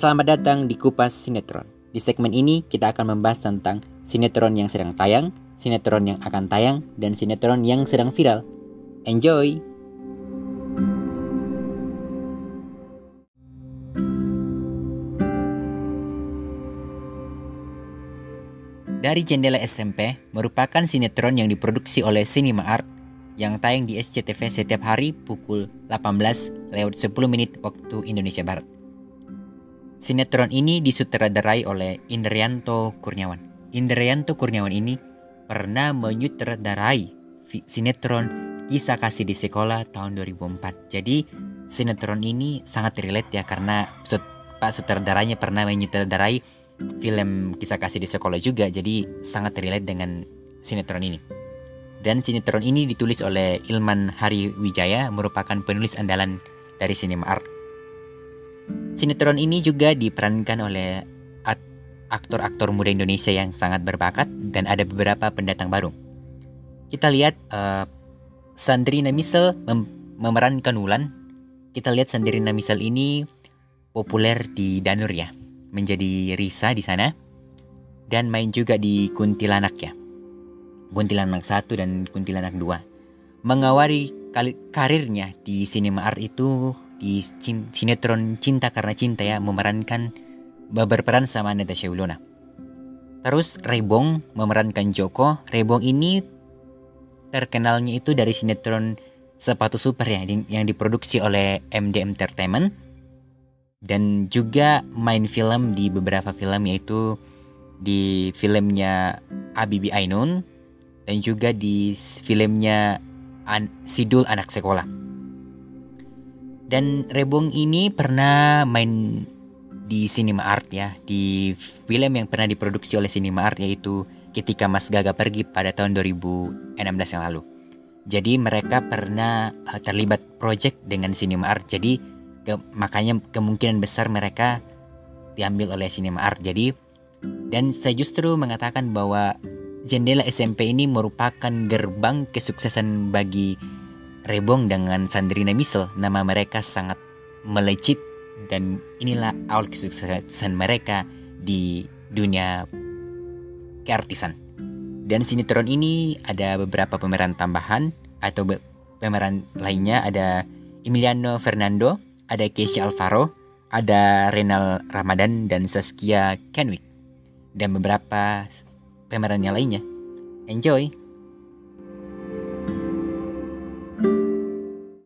Selamat datang di Kupas Sinetron. Di segmen ini kita akan membahas tentang sinetron yang sedang tayang, sinetron yang akan tayang, dan sinetron yang sedang viral. Enjoy! Dari Jendela SMP merupakan sinetron yang diproduksi oleh Cinema Art yang tayang di SCTV setiap hari pukul 18 lewat 10 menit waktu Indonesia Barat. Sinetron ini disutradarai oleh Indrianto Kurniawan. Indrianto Kurniawan ini pernah menyutradarai sinetron Kisah Kasih di Sekolah tahun 2004. Jadi sinetron ini sangat relate ya karena Pak sutradaranya pernah menyutradarai film kisah kasih di sekolah juga jadi sangat relate dengan sinetron ini. Dan sinetron ini ditulis oleh Ilman Hari Wijaya merupakan penulis andalan dari sinema art. Sinetron ini juga diperankan oleh aktor-aktor muda Indonesia yang sangat berbakat dan ada beberapa pendatang baru. Kita lihat uh, Sandrina Misel mem memerankan Wulan. Kita lihat Sandrina Misel ini populer di Danur ya menjadi Risa di sana dan main juga di Kuntilanak ya. Kuntilanak 1 dan Kuntilanak 2. Mengawali karirnya di sinema art itu di sinetron Cinta Karena Cinta ya memerankan berperan sama Natasha Wilona. Terus Rebong memerankan Joko. Rebong ini terkenalnya itu dari sinetron Sepatu Super ya yang diproduksi oleh MD Entertainment dan juga main film di beberapa film yaitu di filmnya Abibi Ainun dan juga di filmnya An Sidul Anak Sekolah. Dan Rebong ini pernah main di Cinema Art ya, di film yang pernah diproduksi oleh Cinema Art yaitu Ketika Mas Gaga Pergi pada tahun 2016 yang lalu. Jadi mereka pernah eh, terlibat project dengan Cinema Art. Jadi ke, makanya kemungkinan besar mereka diambil oleh Cinema Art. Jadi dan saya justru mengatakan bahwa jendela SMP ini merupakan gerbang kesuksesan bagi Rebong dengan Sandrina Misel. Nama mereka sangat melecit dan inilah awal kesuksesan mereka di dunia keartisan. Dan sinetron ini ada beberapa pemeran tambahan atau pemeran lainnya ada Emiliano Fernando, ada Keisha Alvaro, ada Renal Ramadan dan Saskia Kenwick, dan beberapa pemerannya lainnya. Enjoy!